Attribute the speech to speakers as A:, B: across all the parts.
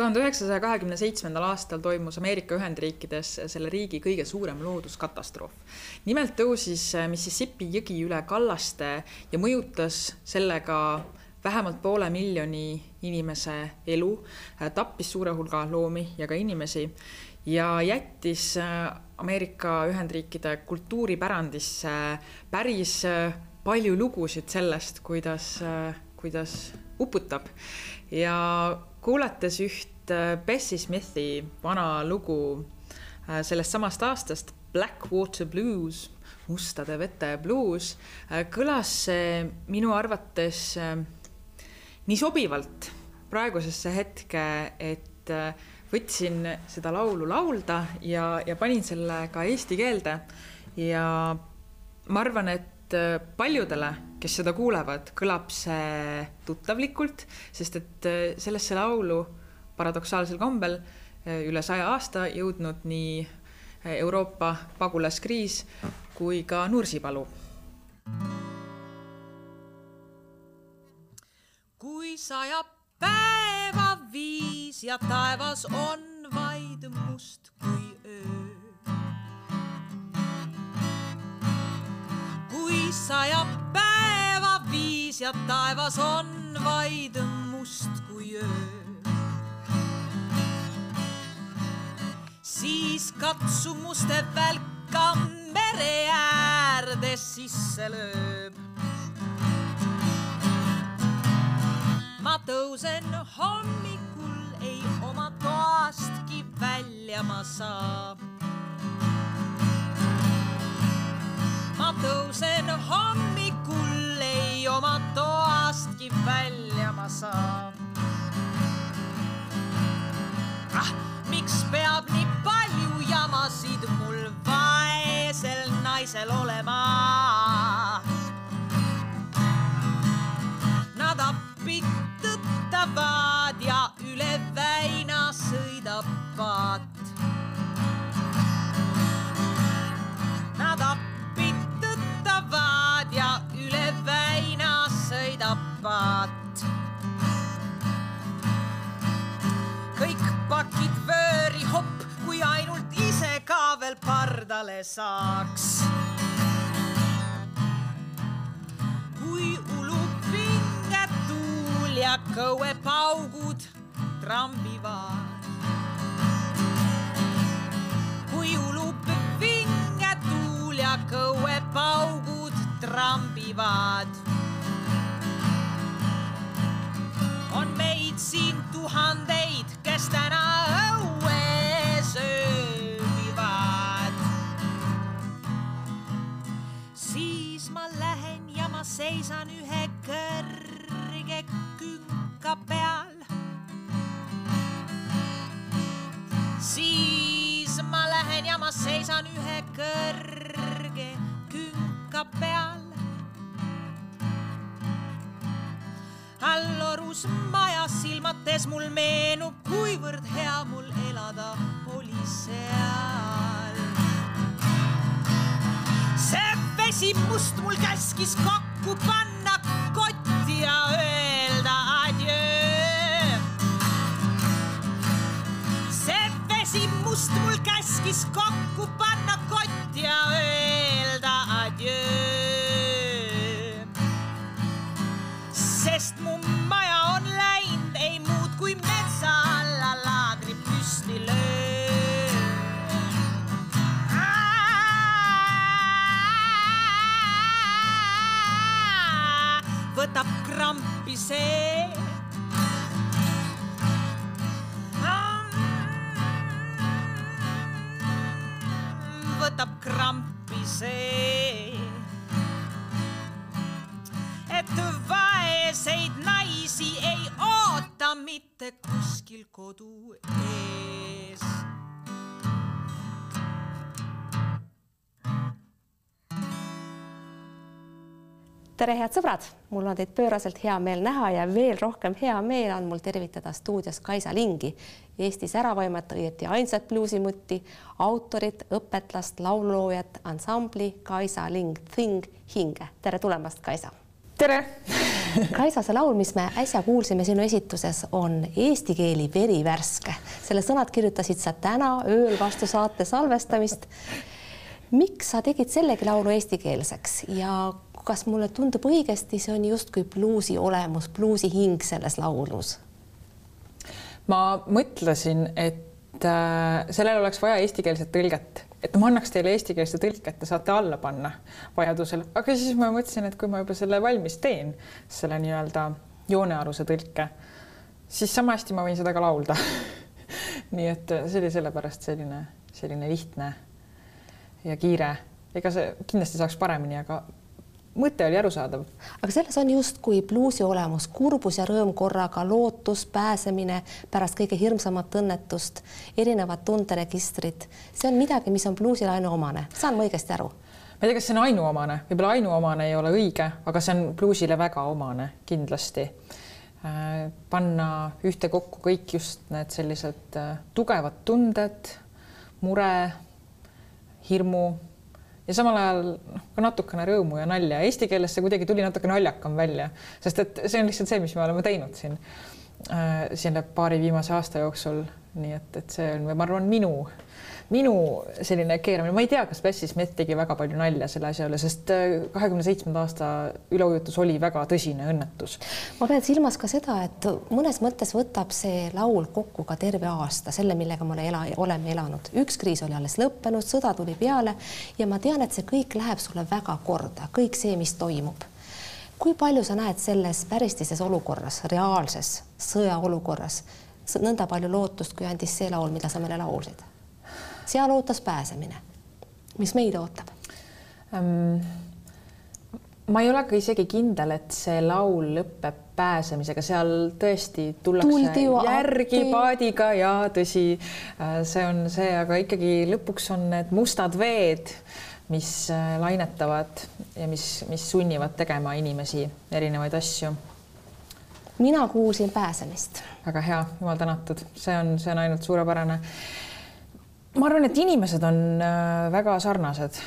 A: tuhande üheksasaja kahekümne seitsmendal aastal toimus Ameerika Ühendriikides selle riigi kõige suurem looduskatastroof. nimelt tõusis Mississippi jõgi üle kallaste ja mõjutas sellega vähemalt poole miljoni inimese elu, tappis suure hulga loomi ja ka inimesi ja jättis Ameerika Ühendriikide kultuuripärandisse päris palju lugusid sellest, kuidas, kuidas uputab ja kuulates üht Bessie Smithi vana lugu äh, sellest samast aastast, Blackwater Blues, mustade vete bluus, äh, kõlas see minu arvates nii sobivalt praegusesse hetke, et võtsin seda laulu laulda ja, ja panin selle ka eesti keelde. ja ma arvan, et paljudele, kes seda kuulevad, kõlab see tuttavlikult, sest et äh, sellesse laulu paradoksaalsel kombel äh, üle saja aasta jõudnud nii äh, Euroopa pagulaskriis kui ka Nursipalu.
B: kui sajab päeva viis ja taevas on vaid must kui öö kui sajab päeva viis ja taevas on vaid must kui öö. Siis katsumuste välka mere äärde sisse lööb. ma tõusen hommikul, ei oma toastki välja ma saa ma tõusen hommikul, ei oma toastki välja ma saa. ah, miks peab tõttavad ja üle väina sõidab paat. Nad appi sõidavad ja üle väina sõidab paat. kõik pakid vööri hopp, kui ainult ise ka veel pardale saaks. Tuul ja kõuepaugud trambivad. kui ulub vinge tuul ja kõuepaugud trambivad. on meid siin tuhandeid, kes täna õues allorus majas silmates mul meenub, kuivõrd hea mul elada oli seal. see vesimust mul käskis kokku võtab krampi see. võtab krampi see
C: tere, head sõbrad, mul on teid pööraselt hea meel näha ja veel rohkem hea meel on mul tervitada stuudios Kaisa Lingi, Eestis äravõimet, õieti ainsat bluusimutti, autorit, õpetlast, laululoojat, ansambli Kaisa Ling Thing hinge. tere tulemast, Kaisa
D: tere
C: Kaisa, see laul, mis me äsja kuulsime sinu esituses, on eesti keeli verivärske. selle sõnad kirjutasid sa täna ööl vastu saate salvestamist. miks sa tegid sellegi laulu eestikeelseks ja kas mulle tundub õigesti, see on justkui bluusi olemus, bluusi hing selles laulus?
A: ma mõtlesin, et äh, sellel oleks vaja eestikeelset tõlget. Et ma annaks teile eestikeelse tõlke, et te saate alla panna vajadusel, aga siis ma mõtlesin, et kui ma juba selle valmis teen, selle nii-öelda joonealuse tõlke, siis sama hästi ma võin seda ka laulda. Nii et see oli sellepärast selline, selline lihtne ja kiire, ega see kindlasti saaks paremini, aga mõte oli arusaadav.
C: aga selles on justkui bluusi olemus, kurbus ja rõõm korraga, lootus, pääsemine pärast kõige hirmsamat õnnetust, erinevad tunderegistrid, see on midagi, mis on bluusile ainuomane, saan ma õigesti aru?
A: ma ei tea, kas see on ainuomane, võib-olla ainuomane ei ole õige, aga see on bluusile väga omane kindlasti. Äh, panna ühtekokku kõik just need sellised äh, tugevad tunded, mure, hirmu ja samal ajal noh, ka natukene rõõmu ja nalja. Eesti keeles see kuidagi tuli natuke naljakam välja, sest et see on lihtsalt see, mis me oleme teinud siin äh, selle paari viimase aasta jooksul. Nii et, et see on, ma arvan, minu minu selline keeramine, ma ei tea, kas Bessie Smith tegi väga palju nalja selle asja üle, sest äh, kahekümne seitsmenda aasta üleujutus oli väga tõsine õnnetus.
C: ma pean silmas ka seda, et mõnes mõttes võtab see laul kokku ka terve aasta, selle, millega me ela, oleme elanud. üks kriis oli alles lõppenud, sõda tuli peale ja ma tean, et see kõik läheb sulle väga korda, kõik see, mis toimub kui palju sa näed selles päristises olukorras, reaalses sõjaolukorras nõnda palju lootust, kui andis see laul, mida sa meile laulsid? seal ootas pääsemine. mis meid ootab um,?
A: ma ei ole ka isegi kindel, et see laul lõpeb pääsemisega, seal tõesti tullakse järgi paadiga ja tõsi, äh, see on see, aga ikkagi lõpuks on need mustad veed, mis äh, lainetavad ja mis, mis sunnivad tegema inimesi erinevaid asju.
C: Mina kuulsin pääsemist.
A: väga hea, jumal tänatud, see on, see on ainult suurepärane ma arvan, et inimesed on äh, väga sarnased.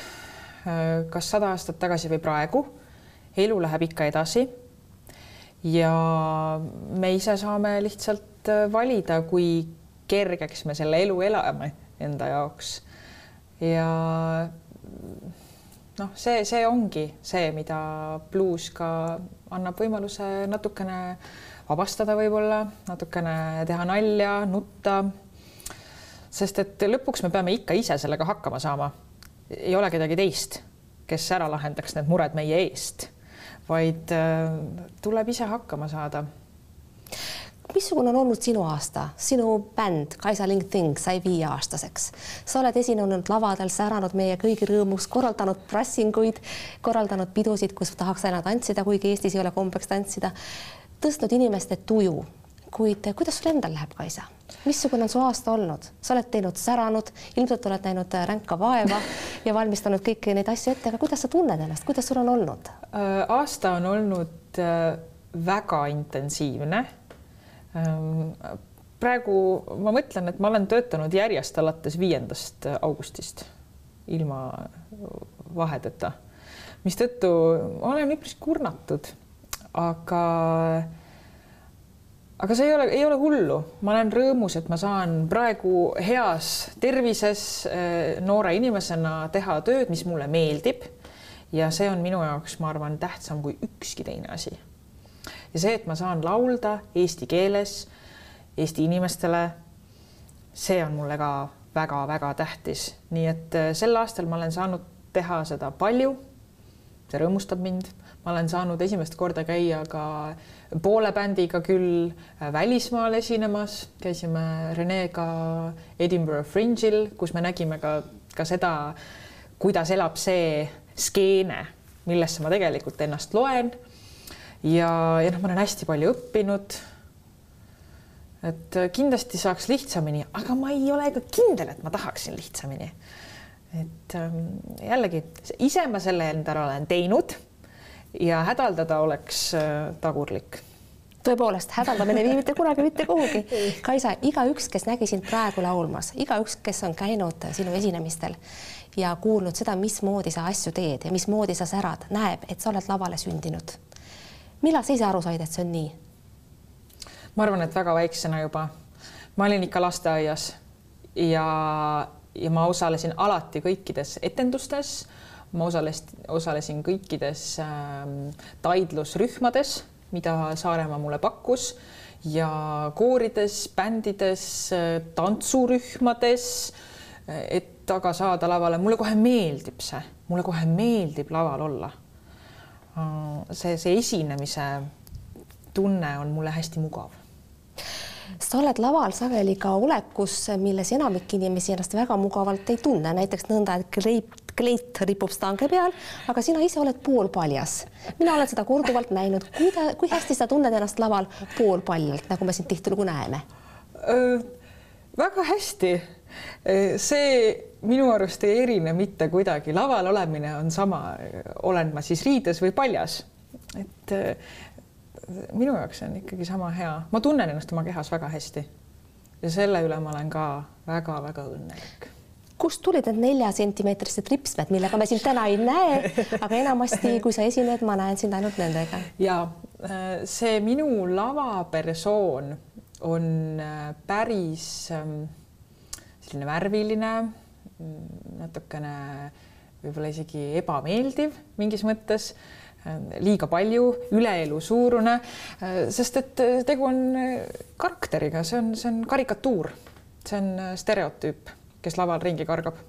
A: Äh, kas sada aastat tagasi või praegu. elu läheb ikka edasi. ja me ise saame lihtsalt äh, valida, kui kergeks me selle elu elame enda jaoks. ja noh, see, see ongi see, mida bluus ka annab võimaluse natukene vabastada, võib-olla natukene teha nalja, nutta sest et lõpuks me peame ikka ise sellega hakkama saama. ei ole kedagi teist, kes ära lahendaks need mured meie eest, vaid äh, tuleb ise hakkama saada
C: missugune on olnud sinu aasta, sinu bänd Kaisa Ling Thing sai viieaastaseks. sa oled esinenud lavadel, säranud meie kõigi rõõmuks, korraldanud prassinguid, korraldanud pidusid, kus tahaks aina tantsida, kuigi Eestis ei ole kombeks tantsida, tõstnud inimeste tuju. kuid kuidas sul endal läheb, Kaisa? missugune on su aasta olnud, sa oled teinud, säranud, ilmselt oled näinud äh, ränka vaeva ja valmistanud kõiki neid asju ette, aga kuidas sa tunned ennast, kuidas sul on olnud?
A: Äh, aasta on olnud äh, väga intensiivne. Ähm, praegu ma mõtlen, et ma olen töötanud järjest alates viiendast augustist ilma vahedeta, mistõttu olen üpris kurnatud, aga aga see ei ole, ei ole hullu, ma olen rõõmus, et ma saan praegu heas tervises eh, noore inimesena teha tööd, mis mulle meeldib. ja see on minu jaoks, ma arvan, tähtsam kui ükski teine asi. Ja see, et ma saan laulda eesti keeles Eesti inimestele, see on mulle ka väga-väga tähtis, nii et eh, sel aastal ma olen saanud teha seda palju. see rõõmustab mind, ma olen saanud esimest korda käia ka poole bändiga küll äh, välismaal esinemas, käisime Renega Edinburgh Fringe'il, kus me nägime ka, ka seda, kuidas elab see skeene, millesse ma tegelikult ennast loen. Ja, ja noh, ma olen hästi palju õppinud. et kindlasti saaks lihtsamini, aga ma ei ole ka kindel, et ma tahaksin lihtsamini. et ähm, jällegi ise ma selle endale olen teinud ja hädaldada oleks äh, tagurlik
C: tõepoolest, hädaldamine ei vii mitte kunagi mitte kuhugi. Kaisa, igaüks, kes nägi sind praegu laulmas, igaüks, kes on käinud sinu esinemistel ja kuulnud seda, mismoodi sa asju teed ja mismoodi sa särad, näeb, et sa oled lavale sündinud. Millal sa ise aru said, et see on nii?
A: ma arvan, et väga väiksena juba. ma olin ikka lasteaias ja, ja ma osalesin alati kõikides etendustes. ma osales, osalesin kõikides äh, taidlusrühmades, mida Saaremaa mulle pakkus ja koorides, bändides, tantsurühmades, et aga saada lavale, mulle kohe meeldib see, mulle kohe meeldib laval olla. See, see esinemise tunne on mulle hästi mugav
C: sa oled laval sageli ka olekus, milles enamik inimesi ennast väga mugavalt ei tunne, näiteks nõnda, et kleit, kleit ripub stange peal, aga sina ise oled poolpaljas. mina olen seda korduvalt näinud, kuida-, kui hästi sa tunned ennast laval poolpaljalt, nagu me sind tihtilugu näeme?
A: väga hästi. see minu arust ei erine mitte kuidagi, laval olemine on sama, olen ma siis riides või paljas. et minu jaoks on ikkagi sama hea, ma tunnen ennast oma kehas väga hästi. ja selle üle ma olen ka väga-väga õnnelik
C: kust tulid need neljasentimeetrised ripsmed, millega me sind täna ei näe, aga enamasti, kui sa esined, ma näen sind ainult nendega.
A: ja äh, see minu lavapersoon on äh, päris selline värviline, natukene võib-olla isegi ebameeldiv mingis mõttes liiga palju, üleelu suurune, sest et tegu on karakteriga, see on, see on karikatuur, see on stereotüüp, kes laval ringi kargab.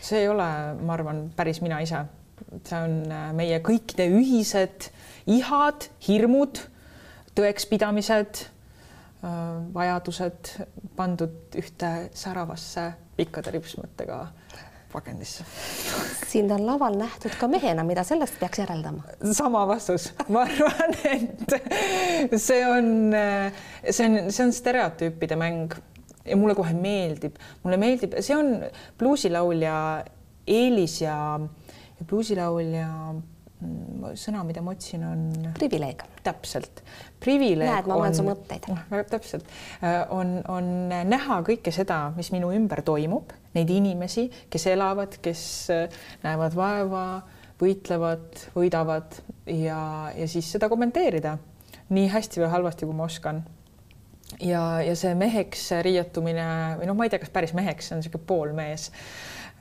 A: see ei ole, ma arvan, päris mina ise. see on meie kõikide ühised ihad, hirmud, tõekspidamised, vajadused pandud ühte säravasse pikkade ripsmõttega pakendisse.
C: sind on laval nähtud ka mehena, mida sellest peaks järeldama?
A: sama vastus, ma arvan, et see on, see on, see on stereotüüpide mäng ja mulle kohe meeldib, mulle meeldib, see on bluusilaulja eelis ja, ja bluusilaulja sõna, mida ma otsin, on
C: privileeg.
A: täpselt, privileeg.
C: näed, ma loen su mõtteid.
A: täpselt, on, on näha kõike seda, mis minu ümber toimub neid inimesi, kes elavad, kes äh, näevad vaeva, võitlevad, võidavad ja, ja siis seda kommenteerida nii hästi või halvasti, kui ma oskan. ja, ja see meheks riietumine või noh, ma ei tea, kas päris meheks, see on niisugune poolmees.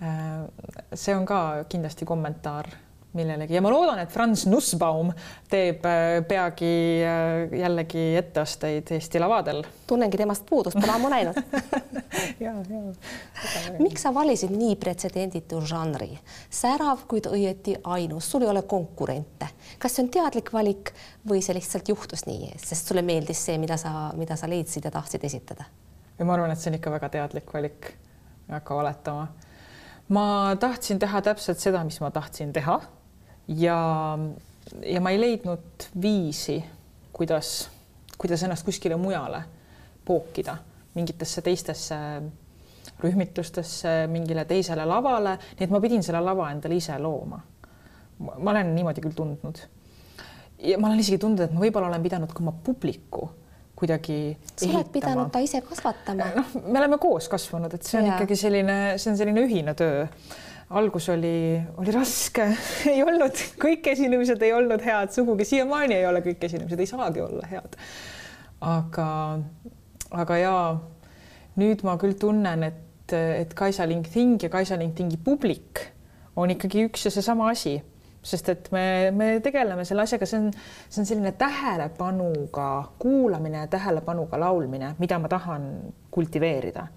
A: Äh, see on ka kindlasti kommentaar millelegi. Ja ma loodan, et Franz Nussbaum teeb äh, peagi äh, jällegi etteasteid Eesti lavadel.
C: tunnengi temast puudust, pole ammu näinud. Miks sa valisid nii pretsedenditu žanri, särav, kuid õieti ainus, sul ei ole konkurente. kas see on teadlik valik või see lihtsalt juhtus nii, sest sulle meeldis see, mida sa, mida sa leidsid ja tahtsid esitada?
A: ja ma arvan, et see on ikka väga teadlik valik, ei hakka valetama. Ma tahtsin teha täpselt seda, mis ma tahtsin teha ja, ja ma ei leidnud viisi, kuidas, kuidas ennast kuskile mujale pookida, mingitesse teistesse rühmitustesse, mingile teisele lavale, nii et ma pidin selle lava endale ise looma. ma olen niimoodi küll tundnud. ja ma olen isegi tundnud, et ma võib-olla olen pidanud ka oma publiku kuidagi.
C: sa oled pidanud ta ise kasvatama.
A: noh, me oleme koos kasvanud, et see on ja. ikkagi selline, see on selline ühine töö algus oli, oli raske. Ei olnud, kõik esinemised ei olnud head, sugugi. Siiamaani ei ole kõik esinemised, ei saagi olla head. aga, aga jaa, nüüd ma küll tunnen, et, et Kaisa Lingting ja Kaisa Lingtingi publik on ikkagi üks ja seesama asi, sest et me, me tegeleme selle asjaga, see on, see on selline tähelepanuga kuulamine ja tähelepanuga laulmine, mida ma tahan kultiveerida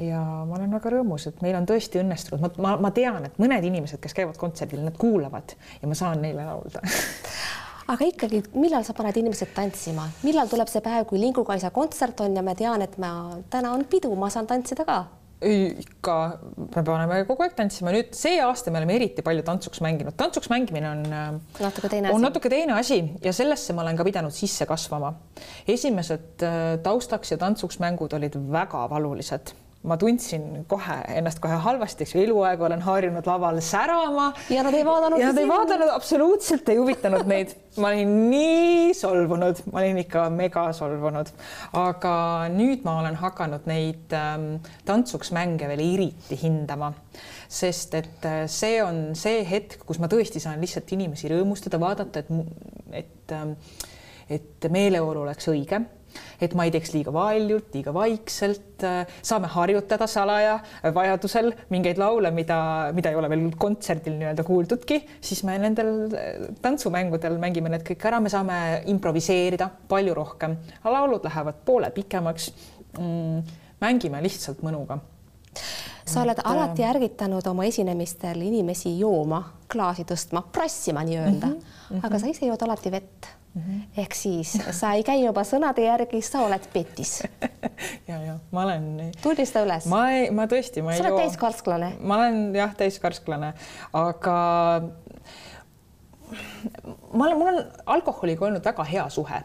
A: ja ma olen väga rõõmus, et meil on tõesti õnnestunud, ma, ma, ma tean, et mõned inimesed, kes käivad kontserdil, nad kuulavad ja ma saan neile laulda.
C: Aga ikkagi, millal sa paned inimesed tantsima, millal tuleb see päev, kui Lingu-Kaisa kontsert on ja ma tean, et ma täna on pidu, ma saan tantsida ka?
A: ikka, me paneme kogu aeg tantsima, nüüd see aasta me oleme eriti palju tantsuks mänginud, tantsuks mängimine on
C: äh, natuke teine
A: on
C: asi.
A: natuke teine asi ja sellesse ma olen ka pidanud sisse kasvama. esimesed äh, taustaks ja tantsuks mängud olid väga valulised ma tundsin kohe ennast kohe halvasti, eks ju, eluaeg olen harjunud laval särama.
C: ja nad ei vaadanud.
A: ja nad ei vaadanud, absoluutselt ei huvitanud neid. ma olin nii solvunud, ma olin ikka mega solvunud, aga nüüd ma olen hakanud neid ähm, tantsuks mänge veel eriti hindama, sest et äh, see on see hetk, kus ma tõesti saan lihtsalt inimesi rõõmustada, vaadata, et et, et meeleolu oleks õige et ma ei teeks liiga valjult, liiga vaikselt, saame harjutada salaja vajadusel mingeid laule, mida, mida ei ole veel kontserdil nii-öelda kuuldudki, siis me nendel tantsumängudel mängime need kõik ära, me saame improviseerida palju rohkem, laulud lähevad poole pikemaks mm,. mängime lihtsalt mõnuga
C: sa oled et, alati äh, ärgitanud oma esinemistel inimesi jooma, klaasi tõstma, prassima nii-öelda mm, -hmm, aga sa ise jood alati vett mm. -hmm. Ehk siis sa ei käi juba sõnade järgi, sa oled petis
A: ja, ja ma olen.
C: tunnista üles.
A: ma ei, ma tõesti, ma ei
C: joo. sa oled täiskarsklane.
A: ma olen jah, täiskarsklane, aga ma olen, mul on alkoholiga olnud väga hea suhe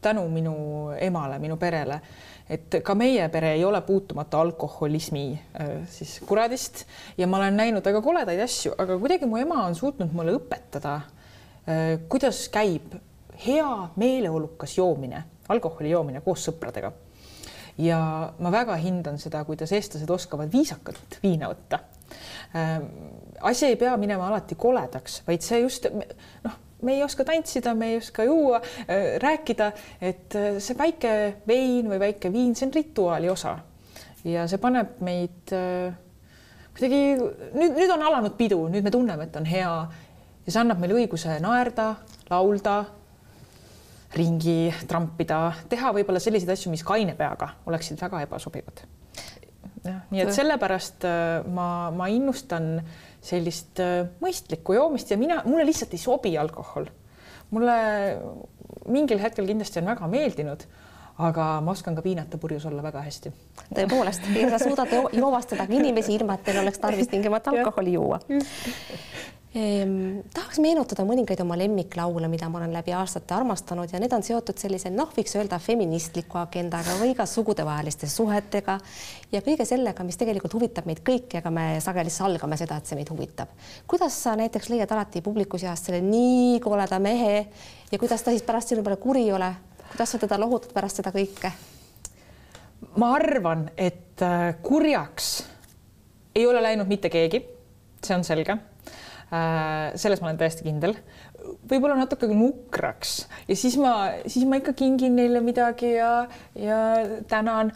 A: tänu minu emale, minu perele et ka meie pere ei ole puutumata alkoholismi äh, siis kuradist ja ma olen näinud väga koledaid asju, aga kuidagi mu ema on suutnud mulle õpetada, äh, kuidas käib hea meeleolukas joomine, alkoholi joomine koos sõpradega. ja ma väga hindan seda, kuidas eestlased oskavad viisakalt viina võtta. Äh, asi ei pea minema alati koledaks, vaid see just noh me ei oska tantsida, me ei oska juua, äh, rääkida, et äh, see väike vein või väike viin, see on rituaali osa ja see paneb meid kuidagi nüüd, nüüd on alanud pidu, nüüd me tunneme, et on hea ja see annab meile õiguse naerda, laulda, ringi trampida, teha võib-olla selliseid asju, mis kaine peaga oleksid väga ebasobivad. jah, nii et sellepärast ma, ma innustan äh, sellist äh, mõistlikku joomist ja mina, mulle lihtsalt ei sobi alkohol. mulle mingil hetkel kindlasti on väga meeldinud, aga ma oskan ka piinata purjus olla väga hästi.
C: tõepoolest, ja sa suudad joovastadagi inimesi, ilma et teil oleks tarvis tingimata alkoholi juua ehm,. tahaks meenutada mõningaid oma lemmiklaule, mida ma olen läbi aastate armastanud ja need on seotud sellise noh, võiks öelda feministliku agendaga või ka sugudevaheliste suhetega ja kõige sellega, mis tegelikult huvitab meid kõiki, aga me sageli salgame seda, et see meid huvitab. kuidas sa näiteks leiad alati publiku seast selle nii koleda mehe ja kuidas ta siis pärast sinu peale kuri ei ole, kuidas sa teda lohutad pärast seda kõike?
A: ma arvan, et äh, kurjaks ei ole läinud mitte keegi, see on selge selles ma olen täiesti kindel. võib-olla natuke nukraks ja siis ma, siis ma ikka kingin neile midagi ja, ja tänan.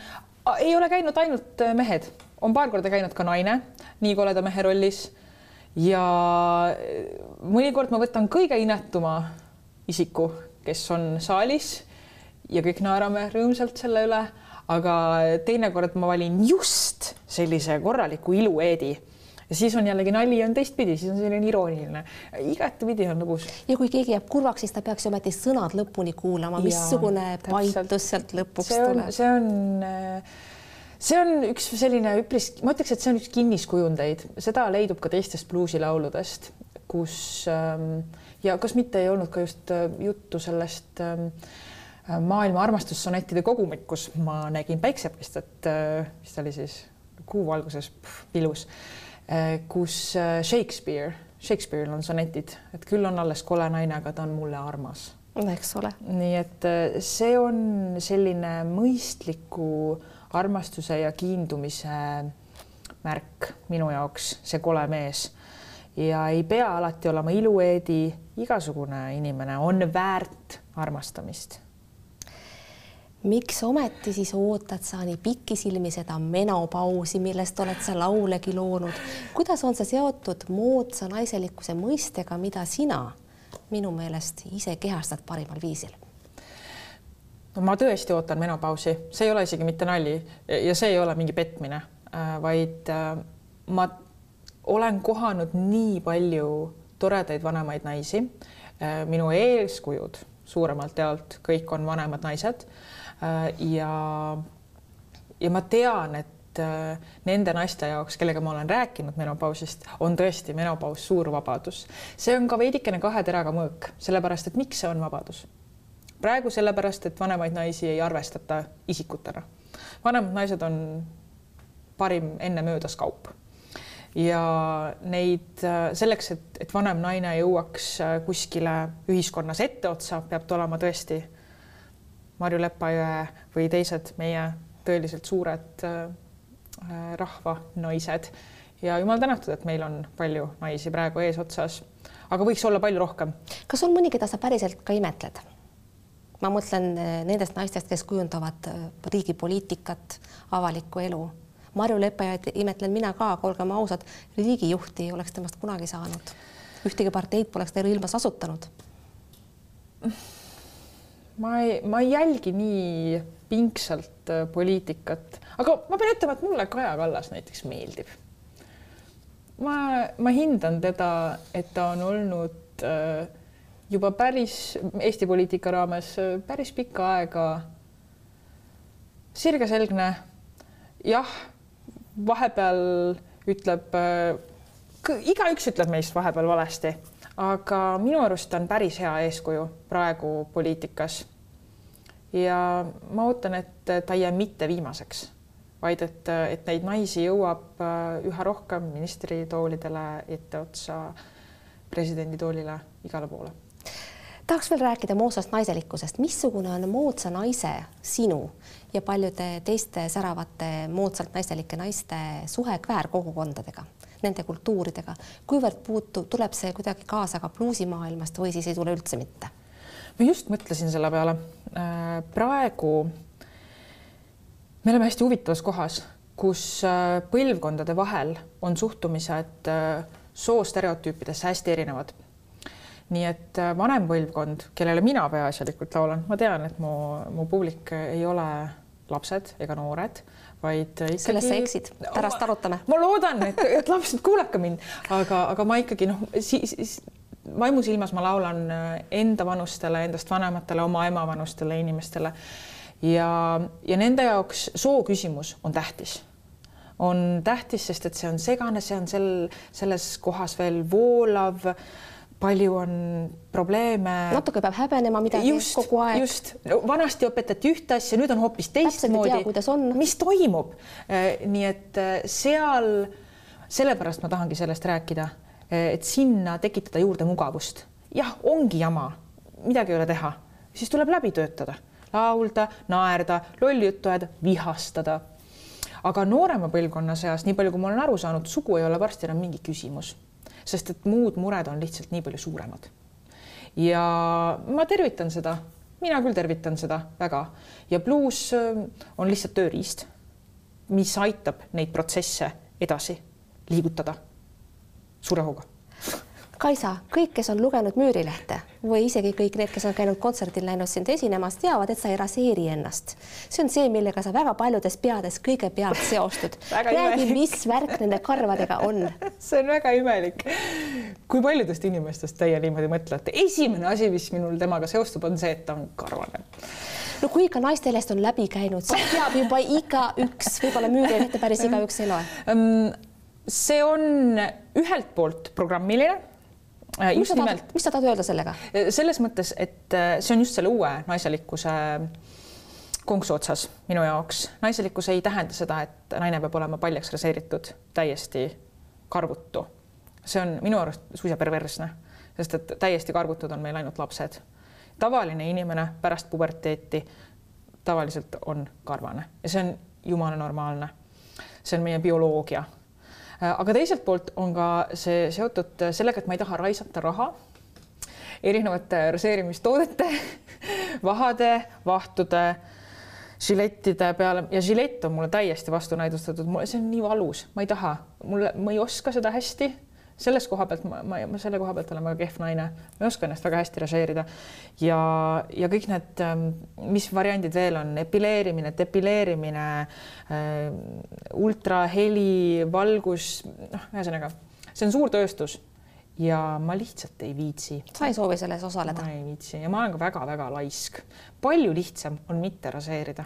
A: ei ole käinud ainult äh, mehed, on paar korda käinud ka naine nii koleda mehe rollis. ja äh, mõnikord ma võtan kõige inetuma isiku, kes on saalis ja kõik naerame rõõmsalt selle üle, aga teinekord ma valin just sellise korraliku ilueedi ja siis on jällegi nali on teistpidi, siis on selline irooniline, igatepidi on lõbus.
C: ja kui keegi jääb kurvaks, siis ta peaks ometi sõnad lõpuni kuulama, missugune paitus sealt lõpuks
A: see on,
C: tuleb.
A: see on, see on üks selline üpris, ma ütleks, et see on üks kinniskujundeid, seda leidub ka teistest bluusilauludest, kus ähm, ja kas mitte ei olnud ka just äh, juttu sellest ähm, maailma armastussonettide kogumik, kus ma nägin päiksepaistet, äh, mis ta oli siis, kuu valguses, ilus Äh, kus äh, Shakespeare, Shakespeare'il on sonetid, et küll on alles kole naine, aga ta on mulle armas.
C: eks ole.
A: nii et äh, see on selline mõistliku armastuse ja kiindumise märk minu jaoks, see kole mees. ja ei pea alati olema ilueedi, igasugune inimene on väärt armastamist
C: miks ometi siis ootad sa nii pikisilmi seda menopausi, millest oled sa laulegi loonud? kuidas on see seotud moodsa naiselikkuse mõistega, mida sina minu meelest ise kehastad parimal viisil?
A: no ma tõesti ootan menopausi, see ei ole isegi mitte nali ja see ei ole mingi petmine, äh, vaid äh, ma olen kohanud nii palju toredaid vanemaid naisi. Äh, minu eeskujud suuremalt jaolt kõik on vanemad naised ja, ja ma tean, et äh, nende naiste jaoks, kellega ma olen rääkinud menopausist, on tõesti menopaus suur vabadus. see on ka veidikene kahe teraga mõõk, sellepärast et miks see on vabadus? praegu sellepärast, et vanemaid naisi ei arvestata isikutena. vanemad naised on parim ennemöödas kaup ja neid äh, selleks, et, et vanem naine jõuaks kuskile ühiskonnas etteotsa, peab ta olema tõesti Marju Lepajõe või teised meie tõeliselt suured äh, rahvanaised ja jumal tänatud, et meil on palju naisi praegu eesotsas, aga võiks olla palju rohkem.
C: kas on mõni, keda sa päriselt ka imetled? ma mõtlen eh, nendest naistest, kes kujundavad riigi poliitikat, avalikku elu. Marju Lepajat imetlen mina ka, aga olgem ausad, riigijuhti ei oleks temast kunagi saanud. ühtegi parteid poleks ta ilmas asutanud.
A: ma ei, ma ei jälgi nii pingsalt äh, poliitikat, aga ma pean ütlema, et mulle Kaja Kallas näiteks meeldib. ma, ma hindan teda, et ta on olnud äh, juba päris Eesti poliitika raames äh, päris pikka aega sirgeselgne. jah, vahepeal ütleb, igaüks ütleb meist vahepeal valesti, aga minu arust on päris hea eeskuju praegu poliitikas. Ja ma ootan, et ta ei jää mitte viimaseks, vaid et, et neid naisi jõuab äh, üha rohkem ministritoolidele etteotsa, presidenditoolile, igale poole.
C: tahaks veel rääkida moodsast naiselikkusest, missugune on moodsa naise sinu ja paljude teiste säravate moodsalt naiselike naiste suhe kväärkogukondadega, nende kultuuridega, kuivõrd puutu, tuleb see kuidagi kaasa ka bluusimaailmast või siis ei tule üldse mitte?
A: ma just mõtlesin selle peale. Äh, praegu me oleme hästi huvitavas kohas, kus äh, põlvkondade vahel on suhtumised äh, soostereotüüpidesse hästi erinevad. nii et vanem põlvkond, kellele mina peaasjalikult laulan, ma tean, et mu, mu publik ei ole lapsed ega noored, vaid ikkagi.
C: selles sa eksid, pärast arutame.
A: ma loodan, et, et lapsed, kuulake mind, aga, aga ma ikkagi noh, siis, siis vaimusilmas ma laulan äh, enda vanustele, endast vanematele, oma ema vanustele inimestele. ja, ja nende jaoks soo küsimus on tähtis. on tähtis, sest et see on segane, see on sel, selles kohas veel voolav palju on probleeme.
C: natuke peab häbenema midagi just, kogu aeg.
A: just, vanasti õpetati ühte asja, nüüd on hoopis teistmoodi. mis toimub. Äh, nii et äh, seal, sellepärast ma tahangi sellest rääkida Eh, et sinna tekitada juurde mugavust. jah, ongi jama, midagi ei ole teha, siis tuleb läbi töötada, laulda, naerda, lolli juttu ajada, vihastada. aga noorema põlvkonna seas, nii palju, kui ma olen aru saanud, sugu ei ole varsti enam mingi küsimus, sest et muud mured on lihtsalt nii palju suuremad. ja ma tervitan seda, mina küll tervitan seda väga ja bluus äh, on lihtsalt tööriist, mis aitab neid protsesse edasi liigutada suure hooga.
C: Kaisa, kõik, kes on lugenud Müürilehte või isegi kõik need, kes on käinud kontserdil näinud sind esinemas, teavad, et sa ei raseeri ennast. see on see, millega sa väga paljudes peades kõigepealt seostud. räägi, mis värk nende karvadega on?
A: see on väga imelik. kui paljudest inimestest teie niimoodi mõtlete? esimene asi, mis minul temaga seostub, on see, et ta on karvane
C: no kui ikka naistelest on läbi käinud, siis teab juba igaüks, võib-olla Müürilehte päris igaüks ei loe
A: see on ühelt poolt programmiline
C: äh, mis nimelt. mis sa tahad öelda sellega?
A: Äh, selles mõttes, et äh, see on just selle uue naiselikkuse konksu otsas minu jaoks. naiselikkus ei tähenda seda, et naine peab olema paljaks raseeritud, täiesti karvutu. see on minu arust suisa perversne, sest et täiesti karvutud on meil ainult lapsed. tavaline inimene pärast puberteeti tavaliselt on karvane ja see on jumala normaalne. see on meie bioloogia aga teiselt poolt on ka see seotud sellega, et ma ei taha raisata raha erinevate raseerimistoodete, vahade, vahtude, žilettide peale. Ja žilett on mulle täiesti vastunäidustatud, mulle see on nii valus, ma ei taha, mulle, ma ei oska seda hästi selles koha pealt ma, ma, ma selle koha pealt olen väga kehv naine, ma ei oska ennast väga hästi režeerida ja, ja kõik need, ähm, mis variandid veel on, epileerimine, depileerimine äh,, ultraheli, valgus, noh, ühesõnaga see on suur tööstus ja ma lihtsalt ei viitsi.
C: sa ei soovi selles osaleda?
A: ma ei viitsi ja ma olen ka väga-väga laisk. palju lihtsam on mitte raseerida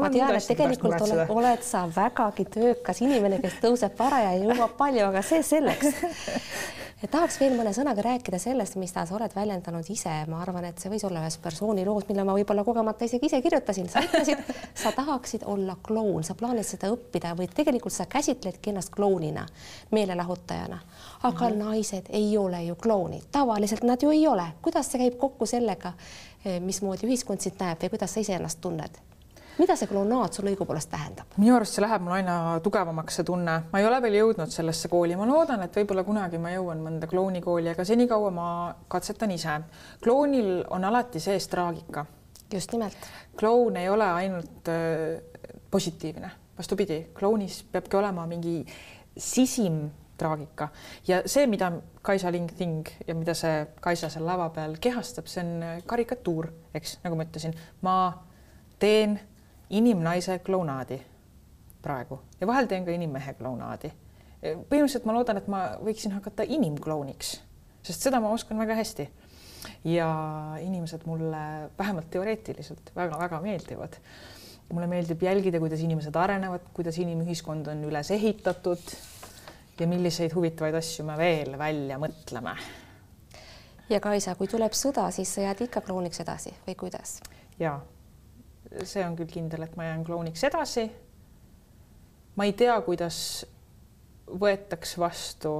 C: ma tean, et tegelikult oled, oled sa vägagi töökas inimene, kes tõuseb vara ja jõuab palju, aga see selleks. tahaks veel mõne sõnaga rääkida sellest, mis sa oled väljendanud ise, ma arvan, et see võis olla ühes persooni loos, mille ma võib-olla kogemata isegi ise kirjutasin, sa ütlesid, sa tahaksid olla kloun, sa plaanid seda õppida või tegelikult sa käsitledki ennast klounina, meelelahutajana, aga mm -hmm. naised ei ole ju klounid, tavaliselt nad ju ei ole. kuidas see käib kokku sellega, eh, mismoodi ühiskond sind näeb või kuidas sa iseennast tunned? Mida see klounaad sul õigupoolest tähendab?
A: minu arust see läheb mul aina tugevamaks, see tunne, ma ei ole veel jõudnud sellesse kooli, ma loodan, et võib-olla kunagi ma jõuan mõnda klounikooli, aga senikaua ma katsetan ise. klounil on alati sees traagika.
C: just nimelt.
A: kloun ei ole ainult äh, positiivne, vastupidi, klounis peabki olema mingi sisim traagika ja see, mida Kaisa Ling-Ting ja mida see Kaisa seal lava peal kehastab, see on karikatuur, eks, nagu ma ütlesin, ma teen inimnaise klounaadi praegu ja vahel teen ka inimmehe klounaadi. põhimõtteliselt ma loodan, et ma võiksin hakata inimklouniks, sest seda ma oskan väga hästi. ja inimesed mulle vähemalt teoreetiliselt väga-väga meeldivad. mulle meeldib jälgida, kuidas inimesed arenevad, kuidas inimühiskond on üles ehitatud ja milliseid huvitavaid asju me veel välja mõtleme.
C: ja Kaisa, kui tuleb sõda, siis sa jääd ikka klouniks edasi või kuidas?
A: ja see on küll kindel, et ma jään klouniks edasi. ma ei tea, kuidas võetaks vastu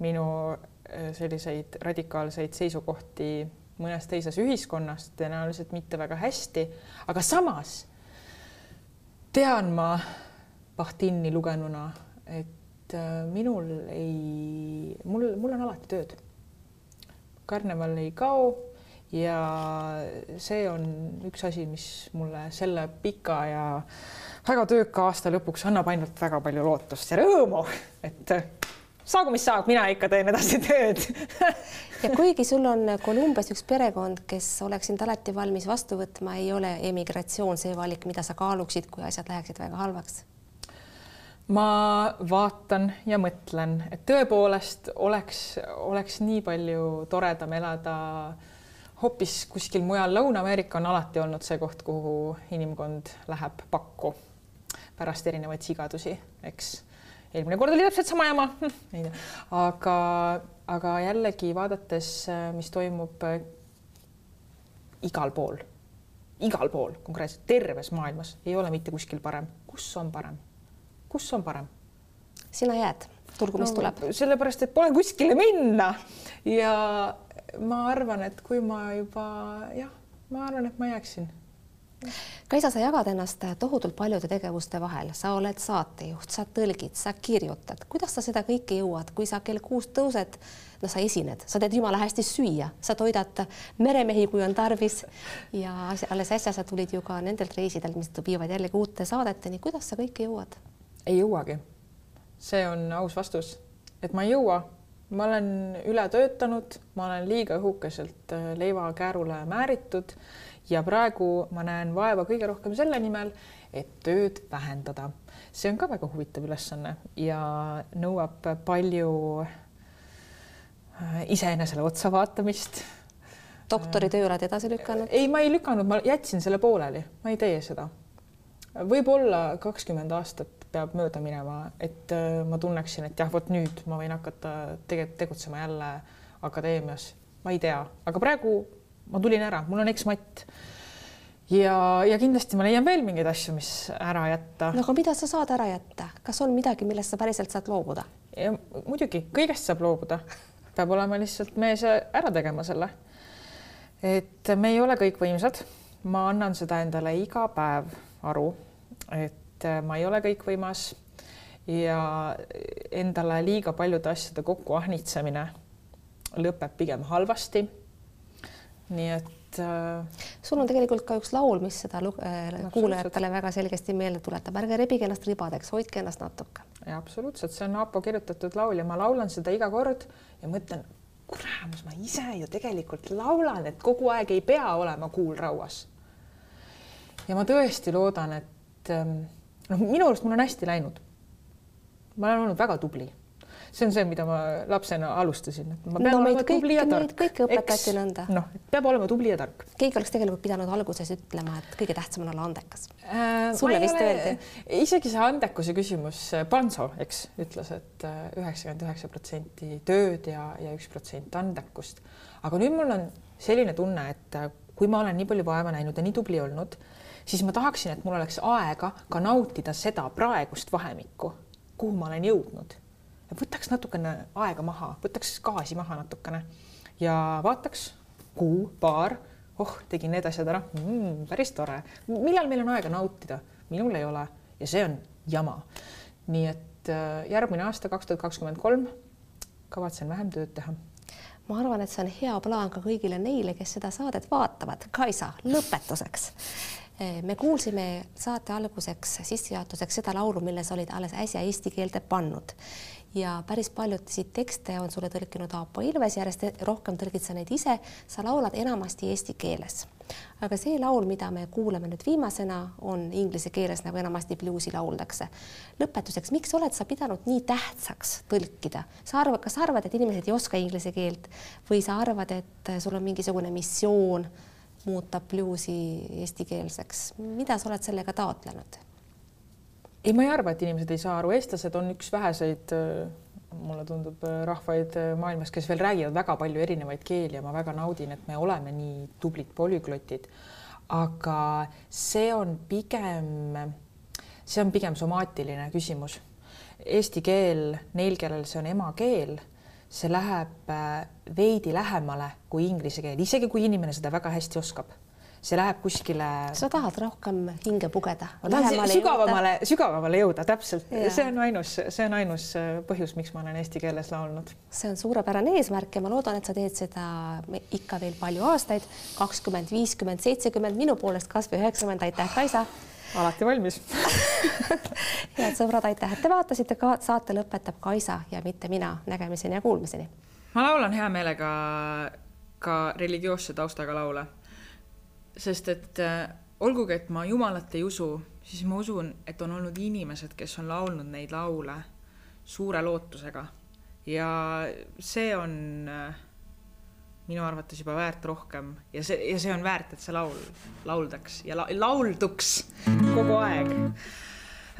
A: minu äh, selliseid radikaalseid seisukohti mõnes teises ühiskonnas, tõenäoliselt mitte väga hästi, aga samas tean ma Bahtini lugenuna, et äh, minul ei, mul, mul on alati tööd. karneval ei kao ja see on üks asi, mis mulle selle pika ja väga tööka aasta lõpuks annab ainult väga palju lootust ja rõõmu, et saagu, mis saab, mina ikka teen edasi tööd
C: ja kuigi sul on Kolumbias üks perekond, kes oleks sind alati valmis vastu võtma, ei ole emigratsioon see valik, mida sa kaaluksid, kui asjad läheksid väga halvaks?
A: ma vaatan ja mõtlen, et tõepoolest oleks, oleks nii palju toredam elada äh, hoopis kuskil mujal, Lõuna-Ameerika on alati olnud see koht, kuhu inimkond läheb pakku pärast erinevaid sigadusi, eks. eelmine kord oli täpselt sama jama, hm, aga, aga jällegi vaadates, mis toimub äh, igal pool, igal pool konkreetselt terves maailmas ei ole mitte kuskil parem, kus on parem, kus on parem?
C: sina jääd, tulgu mis no, tuleb.
A: sellepärast, et pole kuskile minna. Ja ma arvan, et kui ma juba jah, ma arvan, et ma jääksin.
C: Kaisa, sa jagad ennast tohutult paljude tegevuste vahel, sa oled saatejuht, sa tõlgid, sa kirjutad, kuidas sa seda kõike jõuad, kui sa kell kuus tõused, no sa esined, sa teed jumala hästi süüa, sa toidad meremehi, kui on tarvis. Ja alles äsja sa tulid ju ka nendelt reisidelt, mis viivad jällegi uute saadeteni, kuidas sa kõike jõuad?
A: ei jõuagi. See on aus vastus, et ma ei jõua ma olen üle töötanud, ma olen liiga õhukeselt äh, leivakäärule määritud ja praegu ma näen vaeva kõige rohkem selle nimel, et tööd vähendada. see on ka väga huvitav ülesanne ja nõuab palju äh, iseenesele otsa vaatamist.
C: doktoritöö oled edasi lükanud?
A: ei, ma ei lükanud, ma jätsin selle pooleli, ma ei tee seda. võib-olla kakskümmend aastat peab mööda minema, et äh, ma tunneksin, et jah, vot nüüd ma võin hakata tegelikult tegutsema jälle akadeemias, ma ei tea, aga praegu ma tulin ära, mul on eksmatt. ja, ja kindlasti ma leian veel mingeid asju, mis ära jätta.
C: no aga mida sa saad ära jätta, kas on midagi, millest sa päriselt saad loobuda?
A: muidugi, kõigest saab loobuda, peab olema lihtsalt mees ära tegema selle. et me ei ole kõik võimsad, ma annan seda endale iga päev aru, et et äh, ma ei ole kõikvõimas ja endale liiga paljude asjade kokku ahnitsemine lõpeb pigem halvasti. nii et äh,.
C: sul on tegelikult ka üks laul, mis seda äh, kuulajatele väga selgesti meelde tuletab, ärge rebige ennast ribadeks, hoidke ennast natuke.
A: ja absoluutselt, see on Aapo kirjutatud laul ja ma laulan seda iga kord ja mõtlen, kuramus, ma ise ju tegelikult laulan, et kogu aeg ei pea olema kuul rauas. ja ma tõesti loodan, et ähm, noh, minu arust mul on hästi läinud. ma olen olnud väga tubli. see on see, mida ma lapsena alustasin, et ma pean no, olema tubli ja tark.
C: kõiki õpetati nõnda.
A: noh, peab olema tubli ja tark.
C: keegi oleks tegelikult pidanud alguses ütlema, et kõige tähtsam on olla andekas äh,. sulle vist öeldi?
A: isegi see andekuse küsimus, Panso, eks, ütles, et äh, üheksakümmend üheksa protsenti tööd ja, ja üks protsent andekust. aga nüüd mul on selline tunne, et äh, kui ma olen nii palju vaeva näinud ja nii tubli olnud siis ma tahaksin, et mul oleks aega ka nautida seda praegust vahemikku, kuhu ma olen jõudnud. võtaks natukene aega maha, võtaks gaasi maha natukene ja vaataks kuu-paar oh, tegin need asjad ära mm,, päris tore. millal meil on aega nautida? minul ei ole ja see on jama. nii et äh, järgmine aasta, kaks tuhat kakskümmend kolm, kavatsen vähem tööd teha
C: ma arvan, et see on hea plaan ka kõigile neile, kes seda saadet vaatavad. Kaisa, lõpetuseks. Me kuulsime saate alguseks, sissejuhatuseks seda laulu, mille sa olid alles äsja eesti keelde pannud ja päris paljusid tekste on sulle tõlkinud Aapo Ilves, järjest rohkem tõlgid sa neid ise, sa laulad enamasti eesti keeles. aga see laul, mida me kuuleme nüüd viimasena, on inglise keeles, nagu enamasti bluusi lauldakse. lõpetuseks, miks oled sa pidanud nii tähtsaks tõlkida? sa arvad, kas sa arvad, et inimesed ei oska inglise keelt või sa arvad, et sul on mingisugune missioon muuta bluusi eestikeelseks, mida sa oled sellega taotlenud?
A: ei, ma ei arva, et inimesed ei saa aru, eestlased on üks väheseid, mulle tundub, rahvaid maailmas, kes veel räägivad väga palju erinevaid keeli ja ma väga naudin, et me oleme nii tublid polüglotid. aga see on pigem, see on pigem somaatiline küsimus. Eesti keel, neil, kellel see on emakeel, see läheb veidi lähemale kui inglise keel, isegi kui inimene seda väga hästi oskab see läheb kuskile.
C: sa tahad rohkem hinge pugeda?
A: ma tahan sügavamale, sügavamale jõuda, täpselt. see on ainus, see on ainus äh, põhjus, miks ma olen eesti keeles laulnud.
C: see on suurepärane eesmärk ja ma loodan, et sa teed seda ikka veel palju aastaid, kakskümmend, viiskümmend, seitsekümmend, minu poolest kasvõi üheksakümmend, aitäh, Kaisa
A: alati valmis
C: head sõbrad, aitäh, et te vaatasite ka saate lõpetab Kaisa ja mitte mina. nägemiseni ja kuulmiseni.
A: ma laulan hea meelega ka religioosse taustaga laule sest et äh, olgugi, et ma Jumalat ei usu, siis ma usun, et on olnud inimesed, kes on laulnud neid laule suure lootusega ja see on äh, minu arvates juba väärt rohkem ja see, ja see on väärt, et see laul lauldaks ja la, laulduks kogu aeg.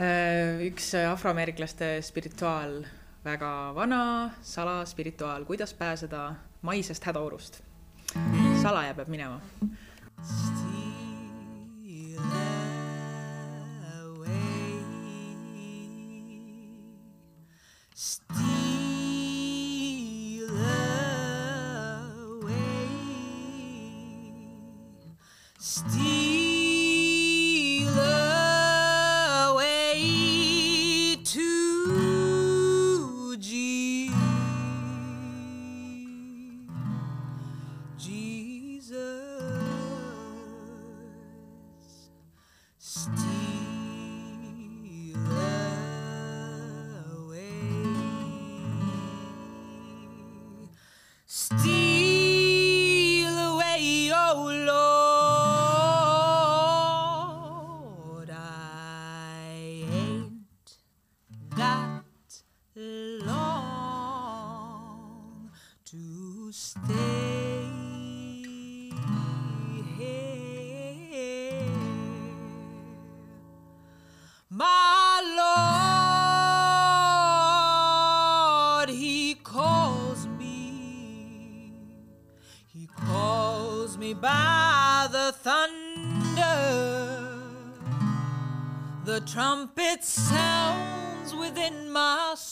A: Äh, üks afroameeriklaste spirituaal, väga vana salaspirituaal, kuidas pääseda maisest hädaorust. salaja peab minema to stay here,
B: my Lord. He calls me. He calls me by the thunder. The
A: trumpet sounds within my soul